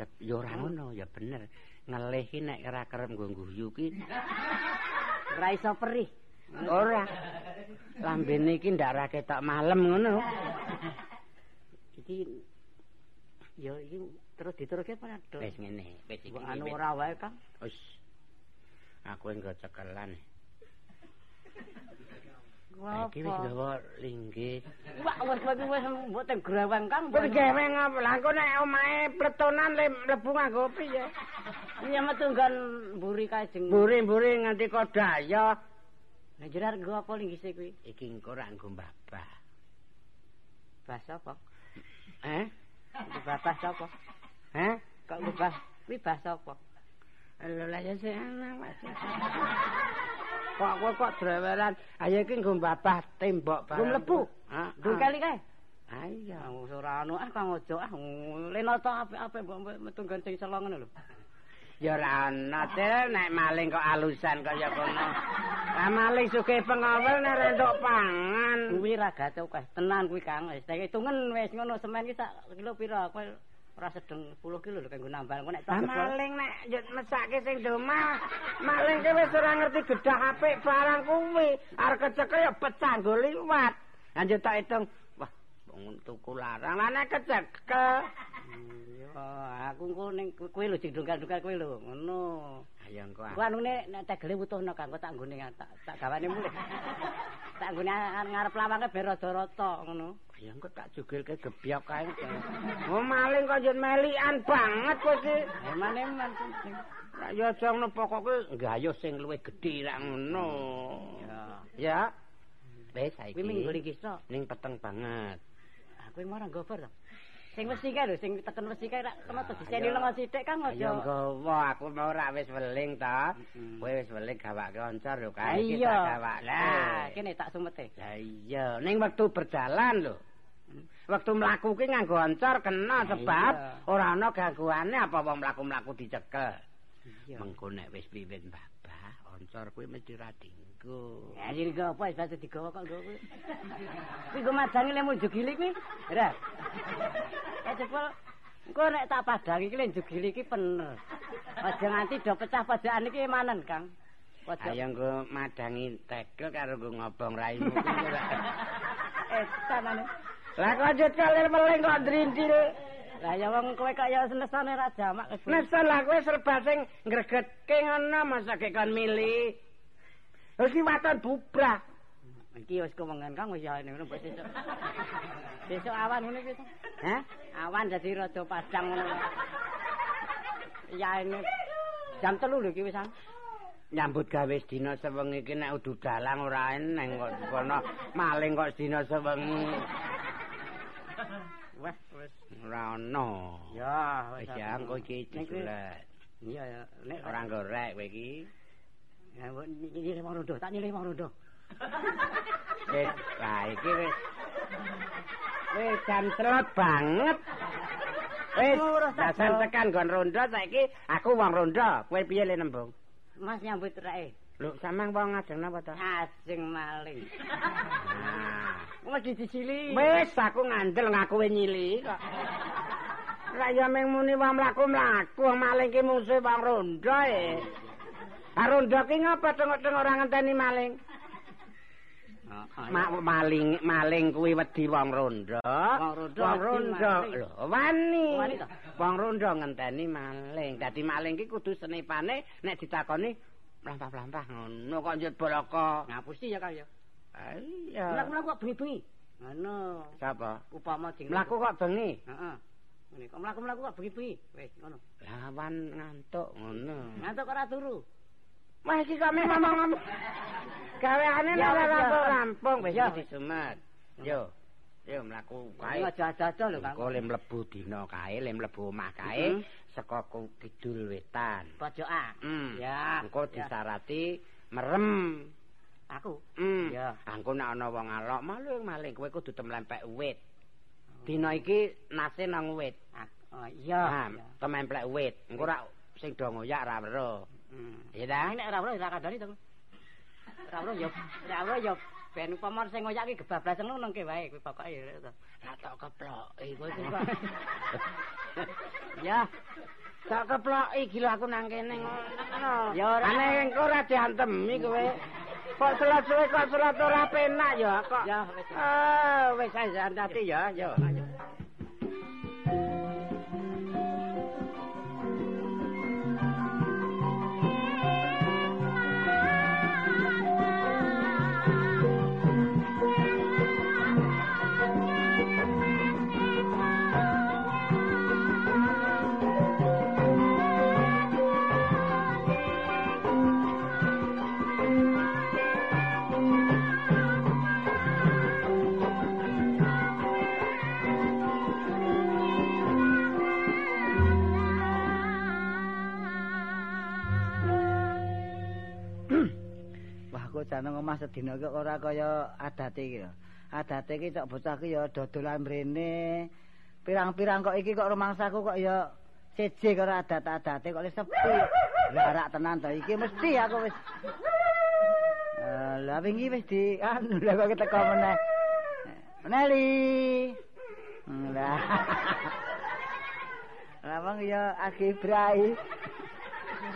Sep- Ya ora ngono, ya bener. Ngelih ki nek ora kerep nggo guyu ki ora iso perih. ora. Lambene iki ndak ra ketok malem ngono. Iki ya iki terus diteruske apa Dok? Wis ngene, wis iki. Anu ora wae Kang. Wis. Aku engko cekelan. Iki wis gawa linggih. Wah, wis kowe wis mbok teng greweng Kang. Kok gawe ngapa? Lah engko nek omahe pletonan le mlebu nganggo piye? Iya metu nggon mburi kae jeng. Mburi-mburi nganti kok daya. Lah jenar nggo apa linggise kuwi? Iki engko ra nggo mbabah. Basa apa? Eh? Babah sapa? Eh? Kok ngubah kuwi basa apa? Lho lah ya sing ana Mas. Kok kowe kok dreweran? Ayo iki nggo mbabah tembok Nggo mlebu? Heeh. Nggo kali kae. Ayo. Ah ora anu ah Kang Ojo ah lenata apik-apik mbok metu sing selo ngono lho. Ya ora ana nek maling kok alusan kaya kono. Lah maling sugih pengawel nek rentuk pangan. Kuwi ra gatel kae tenan kuwi Kang. Wis tak hitungen wis ngono semen ki sak kilo pira? Kowe ora sedeng 10 kilo lho kanggo nambal. Kok nek tak maling nek mesake sing domah. Maling ki wis ora ngerti gedah apik barang kuwi. Arep kecekel ya pecah nggo liwat. Lah njut tak hitung, wah wong tuku larang. Lah nek kecekel Ya, aku engko ning kowe lho sing dongkal-dongkal kowe lho. Ngono. Ayo engko Ku anune nek tegele wutuhno Kang, kok tak nggone tak tak gawane mulih. [laughs] tak nggone ngarep lawange ben rada-rata ngono. Ayo engko tak jugilke gebyok kae. Oh maling kok njut melikan banget kowe iki. Emane man sing Lah ya aja ngono pokoke gayuh sing luwih gedhe ra ngono. ya. Ya. Wis saiki. Kuwi minggu iki ning peteng banget. Aku marang gobar to. Sing wesi kae lho, sing teken wesi kae rak kena to diseni lengo sithik Kang aja. nggawa aku mau ora wis weling ta. Kowe wis weling gawake oncor lho Ah, kae iki tak gawake. Lah, kene tak sumete. Lah iya, ning wektu berjalan lho. Waktu mlaku ki nganggo oncor kena Ah, sebab ora ana gangguane apa wong mlaku-mlaku dicekel. Iya. Mengko nek wis piwin babah, oncor kuwi mesti ra dinggo. Ya gak apa, bahasa digawa kok apa. Kuwi gue madangi lemu jugili kuwi. Ora. Ya cepol. Engko nek tak padangi iki lemu jugili iki bener. Aja nganti do pecah padaan iki emanen, Kang. Pojok. Ayo nggo madangi tegel karo nggo ngobong raimu kuwi. [laughs] Eh, tanane. Lah kok njut kalir weling kok drindil. Lah ya wong kowe kok ya senesane ra jamak. Nesan lah kowe serba sing ngregetke ngono masa gek kon milih. Ki waton bubrah. Iki wis kewengan Kang wis ya ngono mbok sesuk. Besok awan ngene iki. Hah? Awan dadi rada padang ngono. Ya ini jam telu lho iki wis. Nyambut gawe sedina sewengi iki nek udu dalang ora eneng kok kono maling kok sedina sewengi. Wes wis. Ora ono. Ya, Wis ya engko iki disulet. Iya ya, nek Ora gorek kowe iki. Ya, nyilih wong rondo, tak nyilih wong rondo. Wis, lah iki wis. Wis jam telot banget. Wis, dasar tekan gon rondo saiki aku wong rondo. Kowe piye le nembung? Mas nyambut rae. Lho, sampean wong ngajeng napa to? Asing maling. Nah. Wes dicili. Wis aku ngandel ngaku nyili kok. Lah ya ming muni wong mlaku-mlaku wong maling ki musuh wong rondo e. Ah rondo ki ngapa tengok-tengok ora ngenteni maling? Ma- maling maling kuwi wedi wong rondo. Wong rondo. Lho, wani. Wong rondo ngenteni maling. Dadi maling ki kudu senipane nek ditakoni mlampah-mlampah ngono kok njut boloko. Ngapusi ya kaya. Iya. Mlaku-mlaku kok bengi-bengi. Ngono. Sapa? Upama ding Mlaku kok bengi. Heeh. Ngene kok mlaku-mlaku kok bengi-bengi. Wis ngono. Lawan ngantuk ngono. Ngantuk ora turu. Wah iki kok memang ngomong. Gaweane Ya, nek ya. rampung-rampung wis Ya. disumet. Yo. Yo mlaku kae. Ayo aja-aja lho Kang. Engko le mlebu dina kae, le mlebu omah kae Mhm. saka kidul wetan. Pojokan. Hmm. Ya. Engko disarati merem. Aku. Hmm. Ya. Engko nek ana wong alok maling maling kowe kudu temlempek wit. Dina iki nase nang wit. Ah, Oh iya. Nah, iya. tememplek wit. Engko ora sing do ngoyak ora weruh. Hmm. Ya ta? Nek ora ora ora kadani to. Ora ora ya ora ora ya ben upama sing ngoyak ki gebablasan ngono nengke wae kuwi pokoke ya to. Lah tok keploki [laughs] kowe iki kok. Ya. Tak keploki gila aku nang kene ngono. Ya ora. Aneh engko ora diantemi kowe. Kok selat suwe kok selat ora penak ya kok. Ya, wis. Ah, wis ae ya, yo. Wah, jane omah sedina kok ora kaya adate iki lho. Adate iki cok bocah ki ya dodolan mrene. Pirang-pirang kok iki kok rumangsaku kok ya seje karo adat-adate kok sepi. Larak tenan to iki mesti aku wis lah wingi wis di anu lha kok teko meneh. Meneli. Lah. Wong ya.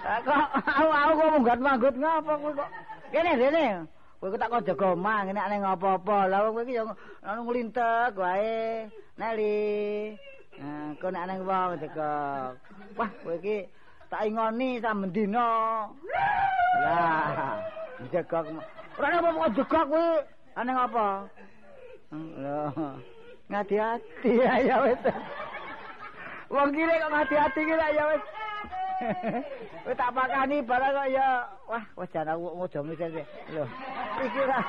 Ah, kok aku aku kok munggat manggut ngapa kok kene rene kowe tak kok jaga omah ngene nek ngopo-opo lha kowe iki anu nglintek wae. Neli kok nek nang wong jaga. Wah kowe iki tak ingoni samben dina lah jaga ora apa kok jaga kowe. Ane ngopo lho ngati-ati [laughs] ya wis. Wong kire kok ngati-ati ki ya wis [laughs] Wis tak pakani barang kok ya wah wis jan aku ngojo mikir. Lho. Iki ra.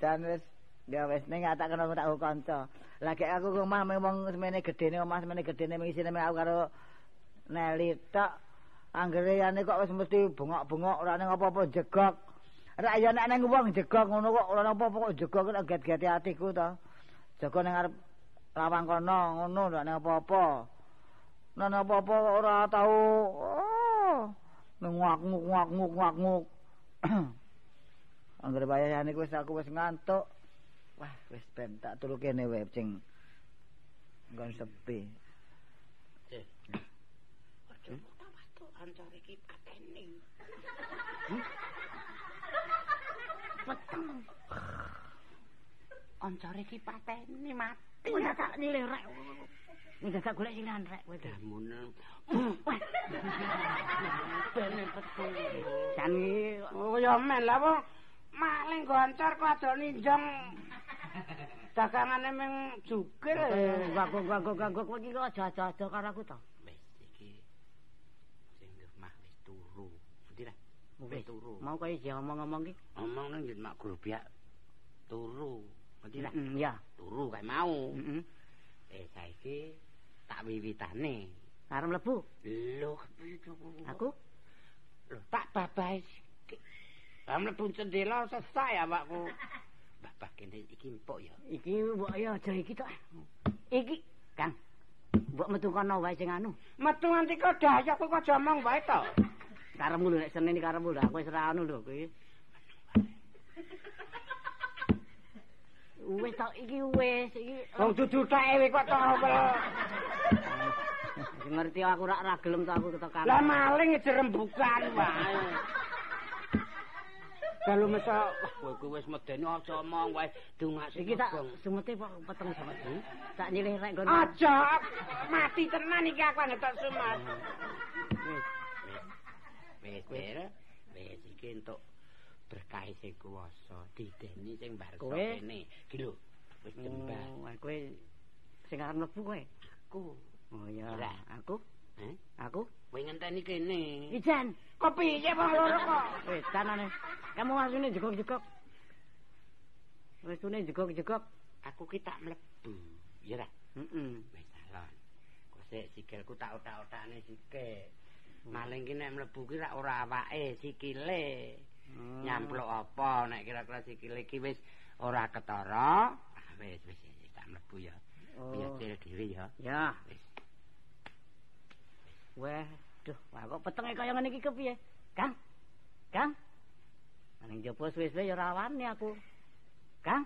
Jan wis ya wis ning gak tak kena tak kanca. Lagi aku ke omah memang semene gedene omah semene gedene mengisine aku karo Neli tok. Anggere yane kok wis mesti bengok-bengok ora ning apa-apa jegok. Ra ya nek nang wong jegok ngono kok ora apa-apa kok jegok kok get-geti atiku to. Jaga ning arep lawang kono ngono ora ning apa-apa. Nang apa-apa ora tau. Oh, nguak-nguk nguak-nguk nguak-nguk. Anggere bayane wis aku wis ngantuk. Wah, wis ben tak turu kene wae cing. Nggon sepi. Aja tak watuk ancor iki pateni. Peteng. Ancor iki pateni mati. Ora tak nilih rek. Ning gak golek silan rek kowe. Damun. Bene peteng. Jan iki Oh ya men lah wong maling goncar kok aja ninjong. Dagangane ming jukir. gagok-gagok-gagok kowe iki kok aja-aja karo aku to. Wis iki sing di omah wis turu. Ngerti lah. Wis turu. Mau kaya ngomong-ngomong iki. Ngomong nang yen mak grubiak turu. Ngerti lah. Mm, ya. Turu kae mau. Heeh. Eh saiki tak wiwitane. Arep mlebu. Lho, Aku lho tak sithik. Lah mlebu jendela sesai awakku. [laughs] Babah kene iki empuk ya. iki mbok ya aja iki tok. Iki Kang. Mbok metu kono wae sing anu. Metu nganti kok dayak kok aja omong wae to. Karepmu lho nek Senin iki karepmu lho aku wis ora anu lho kowe. Wis tok iki wis iki. Wong dudu teke kok to Sing ngerti aku ora ora gelem to aku ketok Lah maling jerembukan wae. dalu mesa wah kowe wis medeni aja omong wae dungak sing Iki tak sumete kok peteng sama iki. Tak nyilih rek nggon. Aja mati tenan iki aku ngetok sumat. Wis wis wis wis iki entuk berkah sing kuwasa dideni sing Kowe? kene. Iki lho wis jembar. Oh, kowe sing arep mlebu kowe. Aku Oh. Ora. Aku? Heh, Aku? kowe ngenteni kene. Ijan. Kok piye wong loro kok? Wis kanane. Kamu asune jegok-jegok. Wis tune jegok-jegok. Aku ki tak mlebu. Ya ra? Heeh. Wis salon. Kok sik sikilku tak otak-otakne sikil. Maling ki nek mlebu ki ra ora awake, sikile. Hmm. Nyampluk apa nek kira-kira sikile ki wis ora ketara. Ah wis wis tak mlebu ya. Oh. Piye dhewe ya. Ya. Wis. Wah, duh, wah kok petenge kaya ngene iki kepiye? Kang? Kang? Ning jopo suwe-suwe ya ora wani aku. Kang?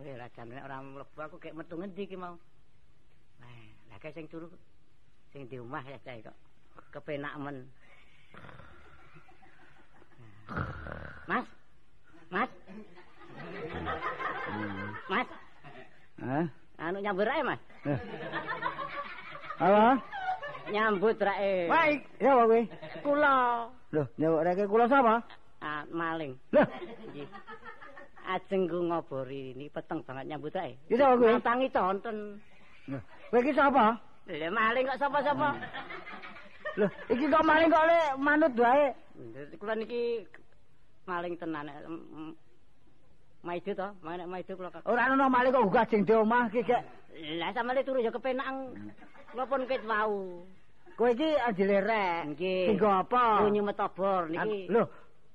Weh, rajane nek ora mlebu aku kayak metu ngendi iki mau. Wah, lah kae sing turu sing di omah ya cae kok. Kepenak men. Mas? Mas? Mas? Hah? Anu nyambut ae, Mas. Halo? Nyambut rae. Baik, ya apa kowe? Kula Loh, nyawuk rek kula sapa? ah, maling. Loh, Nggih. Ajeng ku ngobori ini peteng banget nyambut ae. iki sapa kowe? Natangi conten. Loh, kowe iki sapa? Lah maling kok sapa-sapa? Loh, iki kok maling kok le manut wae. Kula niki maling tenan. em, Maido to, manek maido kula. kok. Ora ana maling kok gugah jeng di omah iki gek. Lah sampe turu ya kepenak. Pun ket wau. Kowe iki ajile rek. Nggih. Tinggo apa? Lunyu metobor niki. Loh,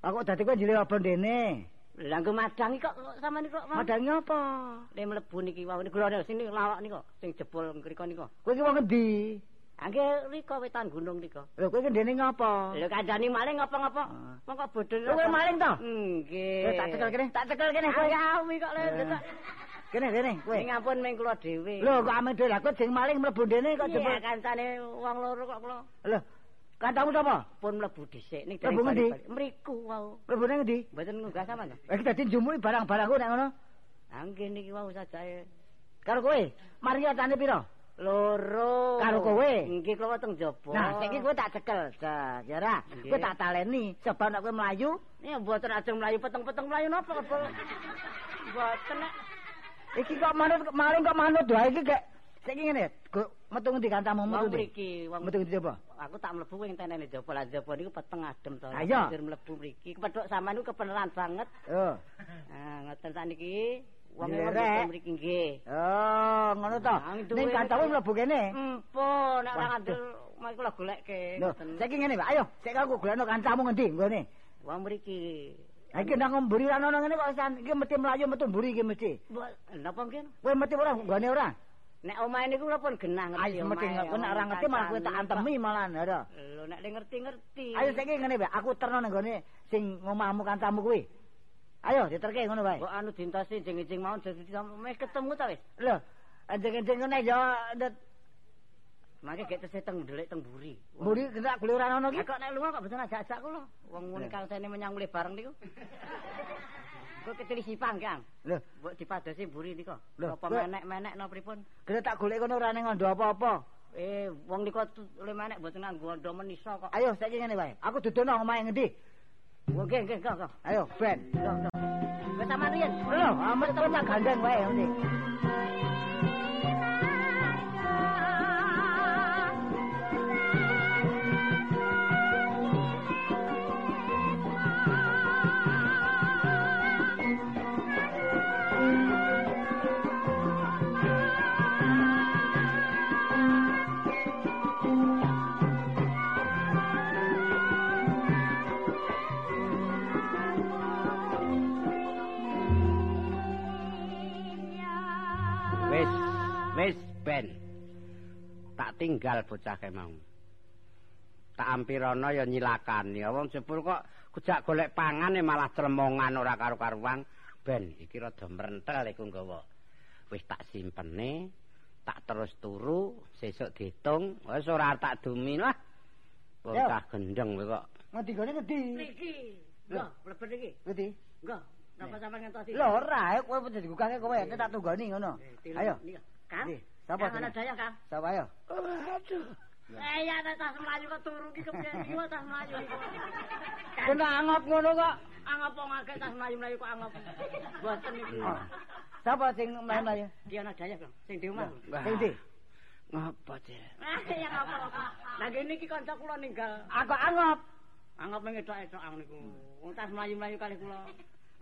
aku dadi kowe ajile apa dene? Lah nggo madangi kok sampean kok mau. Madangi apa? Le mlebu niki wau niku lho sini lawak niku sing jebol ngriko niku. Kowe iki wong endi? Angge riko wetan gunung niku. Lho kowe iki dene ngapa? Lho kandhani maling ngapa-ngapa. Ah. Mongko bodho. Lho, kowe maling to? Nggih. Kowe tak cekel kene, tak cekel kene kowe. Awi kok lho. Kene kene kowe. Sing ampun ming kula dhewe. Lho kok ame dhewe lah kowe jeng maling mlebu dene kok Iya, jebul. kancane wong loro kok kula Lho, kancamu sapa? pun mlebu dhisik ning Mlebu ngendi? Mriku wau. Mlebu nang endi? Mboten ngunggah sampean to. Lah dadi njumui barang-barangku nek ngono. Angge niki wau sajae. Karo kowe, mari atane pira? Loro. Karo kowe? Nggih kula teng jaba. Nah, saiki kowe tak cekel. Dah, ya ora. Nggih. Kowe tak taleni sebab nek kowe mlayu, Ya mboten ajeng mlayu peteng-peteng mlayu napa kebel. [laughs] Mboten nek iki kok manut maling kok manut wae iki gek. Saiki ngene, metu ngendi kancamu metu mriki Metu ngendi coba? Aku tak mlebu wing tenene jaba lah jaba niku peteng adem to. Ah. Banjur mlebu mriki. Kepethuk sampean niku kebenaran banget. Oh. Nah, ngoten sakniki wong mriki nggih. Oh, ngono to. Ning kancamu mlebu kene. Empun, nek ora ngandel mari kula goleke. Lho, saiki ngene, Pak. Ayo, sik aku golekno kancamu ngendi nggone. Wong mriki. Ha iki nang mburi ra ono ngene kok san- iki mesti mlayu metu mburi iki mesti. Napa mungkin? Kowe mesti ora nggone ora? Nek omahe niku kula pun genah ngerti. Ayo mesti kowe nek ora ngerti malah kowe tak antemi malah ora. Lho nek le ngerti-ngerti. Ayo saiki ngene wae, aku terno nang gone sing ngomahmu kancamu kuwi. Ayo diterke ngono wae. Kok anu dintasi jeng-jeng mau sampe ketemu ta wis. Lho, anjing-anjing ngene ya Mangke gek tesih teng ndelik teng mburi. mburi kena gule ora ono Lah ki. kok nek lunga kok mboten ajak-ajak kula. Wong ngene kang sene menyang mulih bareng niku. Kok keteli sipang, Kang. Lho, Mbok dipadosi mburi nika. Lho, Apa menek-menek napa pripun? kena tak golek kono ora ning ngondo apa-apa. Eh, wong nika tu- oleh menek mboten nganggo ndo menisa kok. Ayo saiki ngene wae. Aku dudono omahe ngendi? Oh, Nggih, nggih, kok. Ayo, ben. Wis sampean riyen. Lho, amet kok tak gandeng wae ngendi. Wis ben. Tak tinggal bocah ke mau. Tak ampirono ya nyilakani. Wong jebul kok kujak golek pangan malah tremongan ora karo-karuan. Ben, iki rada mrentel iku nggawa. Wis tak simpene, tak terus turu, sesuk ditung, wis ora tak dumi lah. Bocah gendeng kowe kok. Ngendi gone ngendi? Mriki. Enggak, mlebet iki. Ngerti? Enggak. Napa sampean ngentosi? Lho ora, kowe pun digugake kowe, nek tak tunggoni ngono. Eh, Ayo. Nika. Kang. Nggih, sapa Kang ana daya, Kang. Sapa ayo? Aduh. Eh ya ta tas mlayu kok turu ki kepiye iki kok tas mlayu iki. Kena angop ngono kok. Angop wong akeh tas mlayu-mlayu kok angop. Boten iki. Oh. Sapa sing mlayu-mlayu? Ki ana daya, Kang. Sing di omah. Sing ndi? Ngapa, Cek? Ah, ya apa-apa. Lah kene iki kanca kula ninggal. Aku angop. Angop mengedok-edok niku. Wong tas mlayu-mlayu kali kula.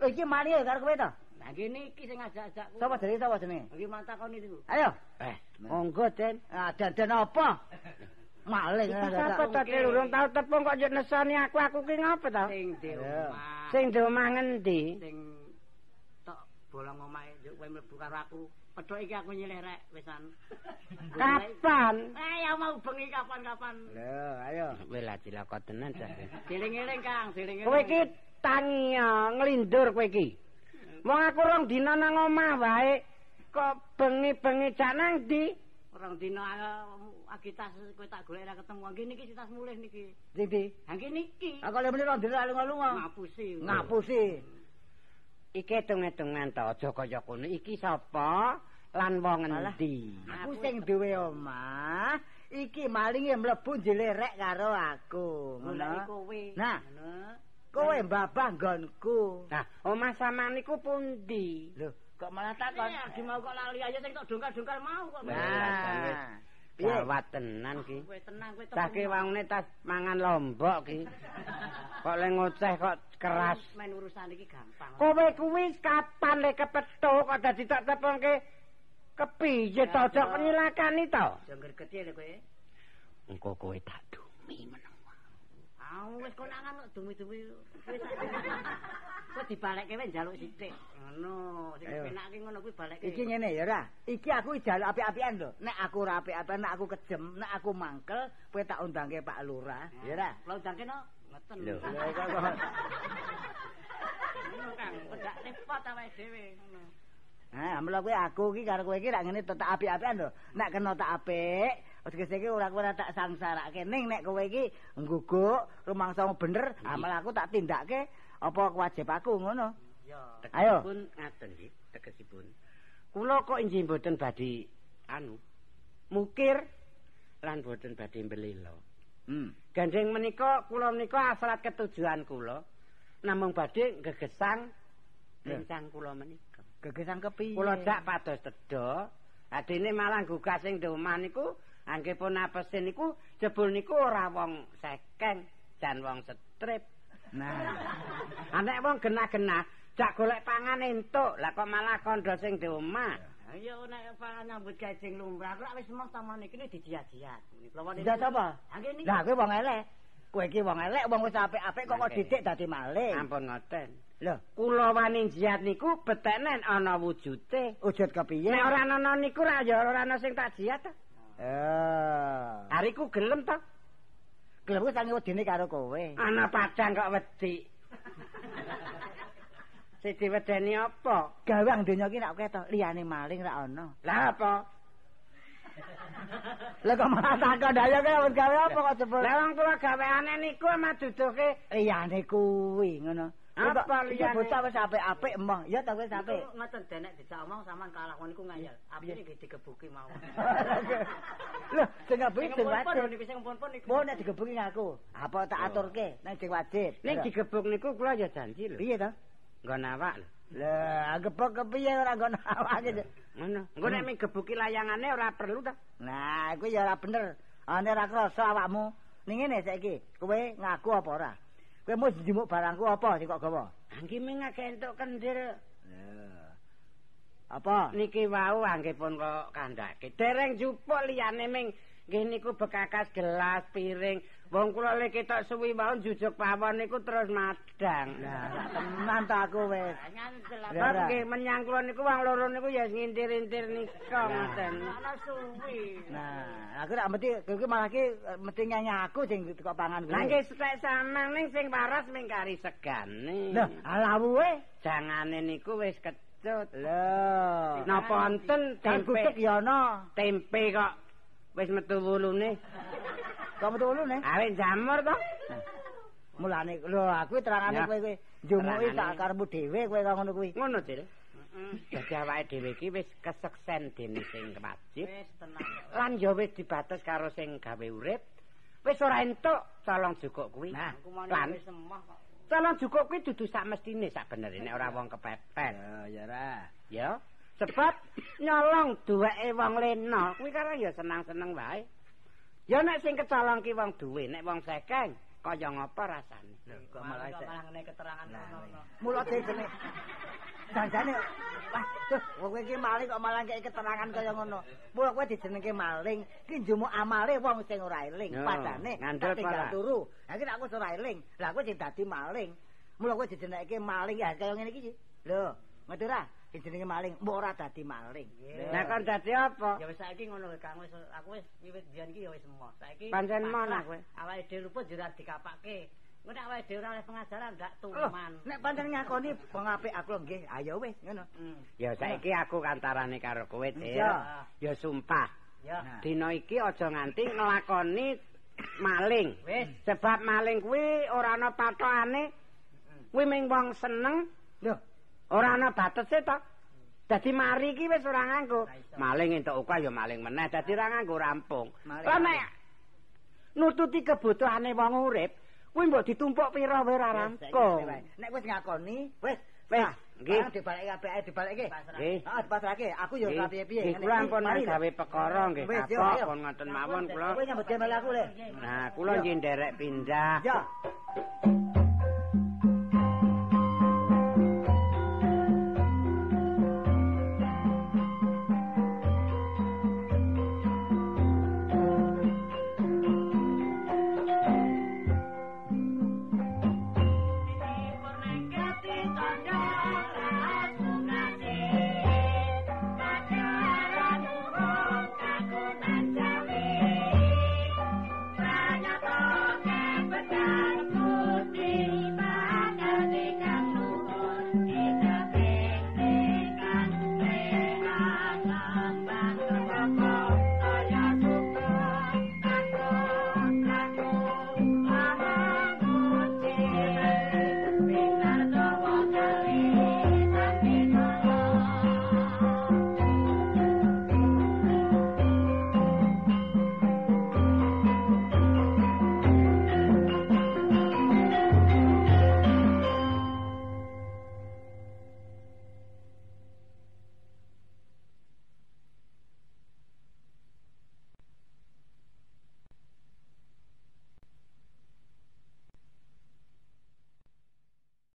Lho iki mari ya karo kowe to? Lah kene iki sing ngajak-ajak kula. Sapa jenenge sapa jenenge? Iki mantakoni niku. Ayo. Eh, Monggo, Den. Ah, dandan apa? Maling. Sapa to Cek urung tau tepung kok yo nesoni aku aku ki ngapa to? Sing di omah. Sing di omah ngendi? sing tok bolong omahe yo kowe mlebu karo aku. Pedhok iki aku nyilih rek wisan. [laughs] Kapan? Eh ya mau bengi kapan-kapan. Lho, ayo. Wela cilaka tenan Cek. Diling-eling Kang, diling-eling. Kowe iki tangi nglindur kowe iki. Wong aku rong dina nang omah wae kok bengi-bengi cak nang ndi? orang dina uh, agitas kowe tak golek ra ketemu. Nggih niki sitas mulih niki. Sing ndi? Ha nggih niki. Aku lek meneh ndir lunga-lunga. Ngapusi. Ngapusi. Iki hitung-hitungan to aja kaya kono. Iki sapa lan wong endi? Aku sing duwe omah, iki malinge mlebu jelerek karo aku. Ngono. Nah. Kowe mbabah nggonku. Nah, omah sampean niku pundi? Lho, kok malah takon? Di mau kok lali aja sing tok dongkal-dongkal mau kok. Nah. Piye? Gawat tenan ki. Kowe tenang kowe Cah ki wangune tas mangan lombok ki. [laughs] Kok le ngoceh kok keras. main urusan iki gampang. Kowe kuwi kapan le kepethuk kok dadi tak tepungke kepiye to aja nyilakani to? Aja ngergeti lho kowe. Engko kowe tak dumi meneng. Ah wis konangan kok dumi-dumi wis. Kok dibalekke wae njaluk sithik. Ngono, sing penake ngono kuwi balekke. Iki ngene ya ora. Iki aku jaluk apik-apikan lho. Nek aku ora apik-apikan, nek aku kejem, nek aku mangkel, kowe tak undangke Pak Lurah, ya ora. Lah undangke no, ngoten. Lho. [laughs] Kok. Ngono Kang, pedak repot awake dhewe ngono. Nah, mula kowe aku iki karo kowe iki rak ngene tak apik-apikan lho. Nek kena tak apik, tegese iki ora kowe ora tak sangsarake. Ning nek kowe iki ngguguk rumangsamu bener, amal aku tak tindakke apa kewajib aku ngono. Ya. Ayo. Tegesipun ngaten nggih, tegesipun. Kula kok injih mboten badhe anu mukir lan mboten badhe mbelila. Hmm. Gandeng menika kula menika asrat ketujuan kula namung badhe gegesang rencang kula menika. Gegesan kepiye? Kula dak pados tedha, adene malah gugas sing di omah niku anggepun apesin niku jebul niku ora wong sekeng jan wong strip. Nah, [laughs] Anek wong genah-genah jak golek pangan entuk, lah kok malah kandha sing di omah. Ayo nek pangan nyambut gawe sing lumrah, kok wis mong tamane iki dijiat-jiat. Kula Tidak apa? Ha nggih niki. Lah kowe wong elek. Kowe iki wong elek, wong wis apik-apik kok kok didik dadi maling. Ampun ngoten. Lho, Kula wani jiat niku betenen ana wujute. wujud kepiye? Nek ora ana niku ra ya ora ana sing tak jiat. To. Eh. Hariku gelem to. Gelem sange wedine karo kowe. Ana padang kok wedi. Sing diwedeni apa? Gawang donya iki nek ketok liyane maling ra ana. Lah apa? Lah kok malah takon daya kowe gawe apa kok jebul? Lah wong kula gaweane niku mah duduke liyane kuwi ngono. Apa liyane? Bocah wis apik-apik emoh. Ya ta wis apik. Ngoten denek dijak omong sampean kalah niku ngayal. Apine nggih digebuki mau. [laughs] Lho, sing ngabuhi sing wajib. niku sing pun niku. Mau nek digebuki ngaku. Apa tak aturke nek sing wajib. ning digebuk niku kula ya janji lho. piye to? Nggon awak lho. Lah, gebok kepiye ora nggon [laughs] awake. Ngono. Engko nek ming gebuki layangane ora perlu ta? Nah, kuwi ya ora bener. Ane ora krasa awakmu. Ning ngene saiki, kowe ngaku apa ora? Kowe mau njemuk barangku apa sing kok gawa? Anggi ming akeh entuk kendir. Apa? Niki wau anggepun kok kandhake. Dereng jupuk liyane ming nggih niku bekakas gelas, piring. Wong kula lek ketok suwi wau jujuk pawon niku terus madang. Lah, tenan ta aku wis. Ora. nggih menyang kula niku wong loro niku ya ngintir-intir nika ngoten. ana suwi. Nah, aku rak mesti kowe malah ki eh, mesti nyanyi aku sing kok pangan Lah nggih stek samang ning sing waras ming kari segane. Lah, alawuhe. jangane niku wis kecut. Lho. Napa enten tempe? ana. Tempe kok wis metu wulune. Kok metu ulu nih? Awet jamur to? Mulane lho aku terangane kowe kowe njumuki sak karepmu dhewe kowe kok ngono kuwi. Ngono, Cil. Dadi awake dhewe iki wis keseksen dene sing wajib. Wis tenang. Lan ya wis dibates karo sing gawe urip. Wis ora entuk colong jukuk kuwi. Nah, lan wis semah kok. colong jukuk kuwi dudu sak mestine sak benere nek ora wong kepepet. ya ra. Ya, sebab nyolong duweke wong lena kuwi karo ya senang-seneng wae. Ya nek sing kecolong ki wong duwe, nek wong sekeng kaya ngapa rasane. Malah kok malah ngene keterangan ngono. Mula dene janjane wah tuh kowe iki maling kok malah kaya keterangan kaya ngono. Mula kowe dijenengke maling ki njumuk amale wong sing ora eling. Padane tinggal turu. Ha iki nek aku ora eling, lah kowe sing dadi maling. Mula kowe dijenengke maling ya kaya ngene iki. Lho, ngerti ora? Dijenenge maling, mbok ora dadi maling. Lho. Nah kon dadi apa? Ya wis saiki ngono lho Kang wis aku wis wiwit biyen iki ya wis emoh. Saiki Pancen nak kowe. Awake dhewe luput jera dikapake. Engko nek awake dhewe ora oleh pengajaran ndak Oh, tuman. nek pancen ngakoni pengapik aku nggih, ayo wis ngono. Hmm. Ya saiki aku kantarane karo kowe. Iya. Ya sumpah. Ya. Dina iki aja nganti nglakoni maling. Wis. Sebab maling kuwi ora ana patokane. Kuwi ming wong seneng, Lho, ora ana batese to. Dadi mari iki wis ora nganggo. Maling entuk ukah ya maling meneh. Dadi ora nganggo rampung. Lah nek nututi kebutuhane wong urip, kuwi mbok ditumpuk pira wae ora rampung. Nek wis ngakoni, wis Wis, Nah, nggih. ah, dibalik kabeh, dibalikke. Nggih. Heeh, dipasrahke. Aku ya ora piye-piye. Nggih, kula ampun gawe perkara nggih. Yo, Kapok ayo. pun ngoten mawon kula. Kowe nyambut gawe aku le. Nah, kula nggih nderek pindah. Ya.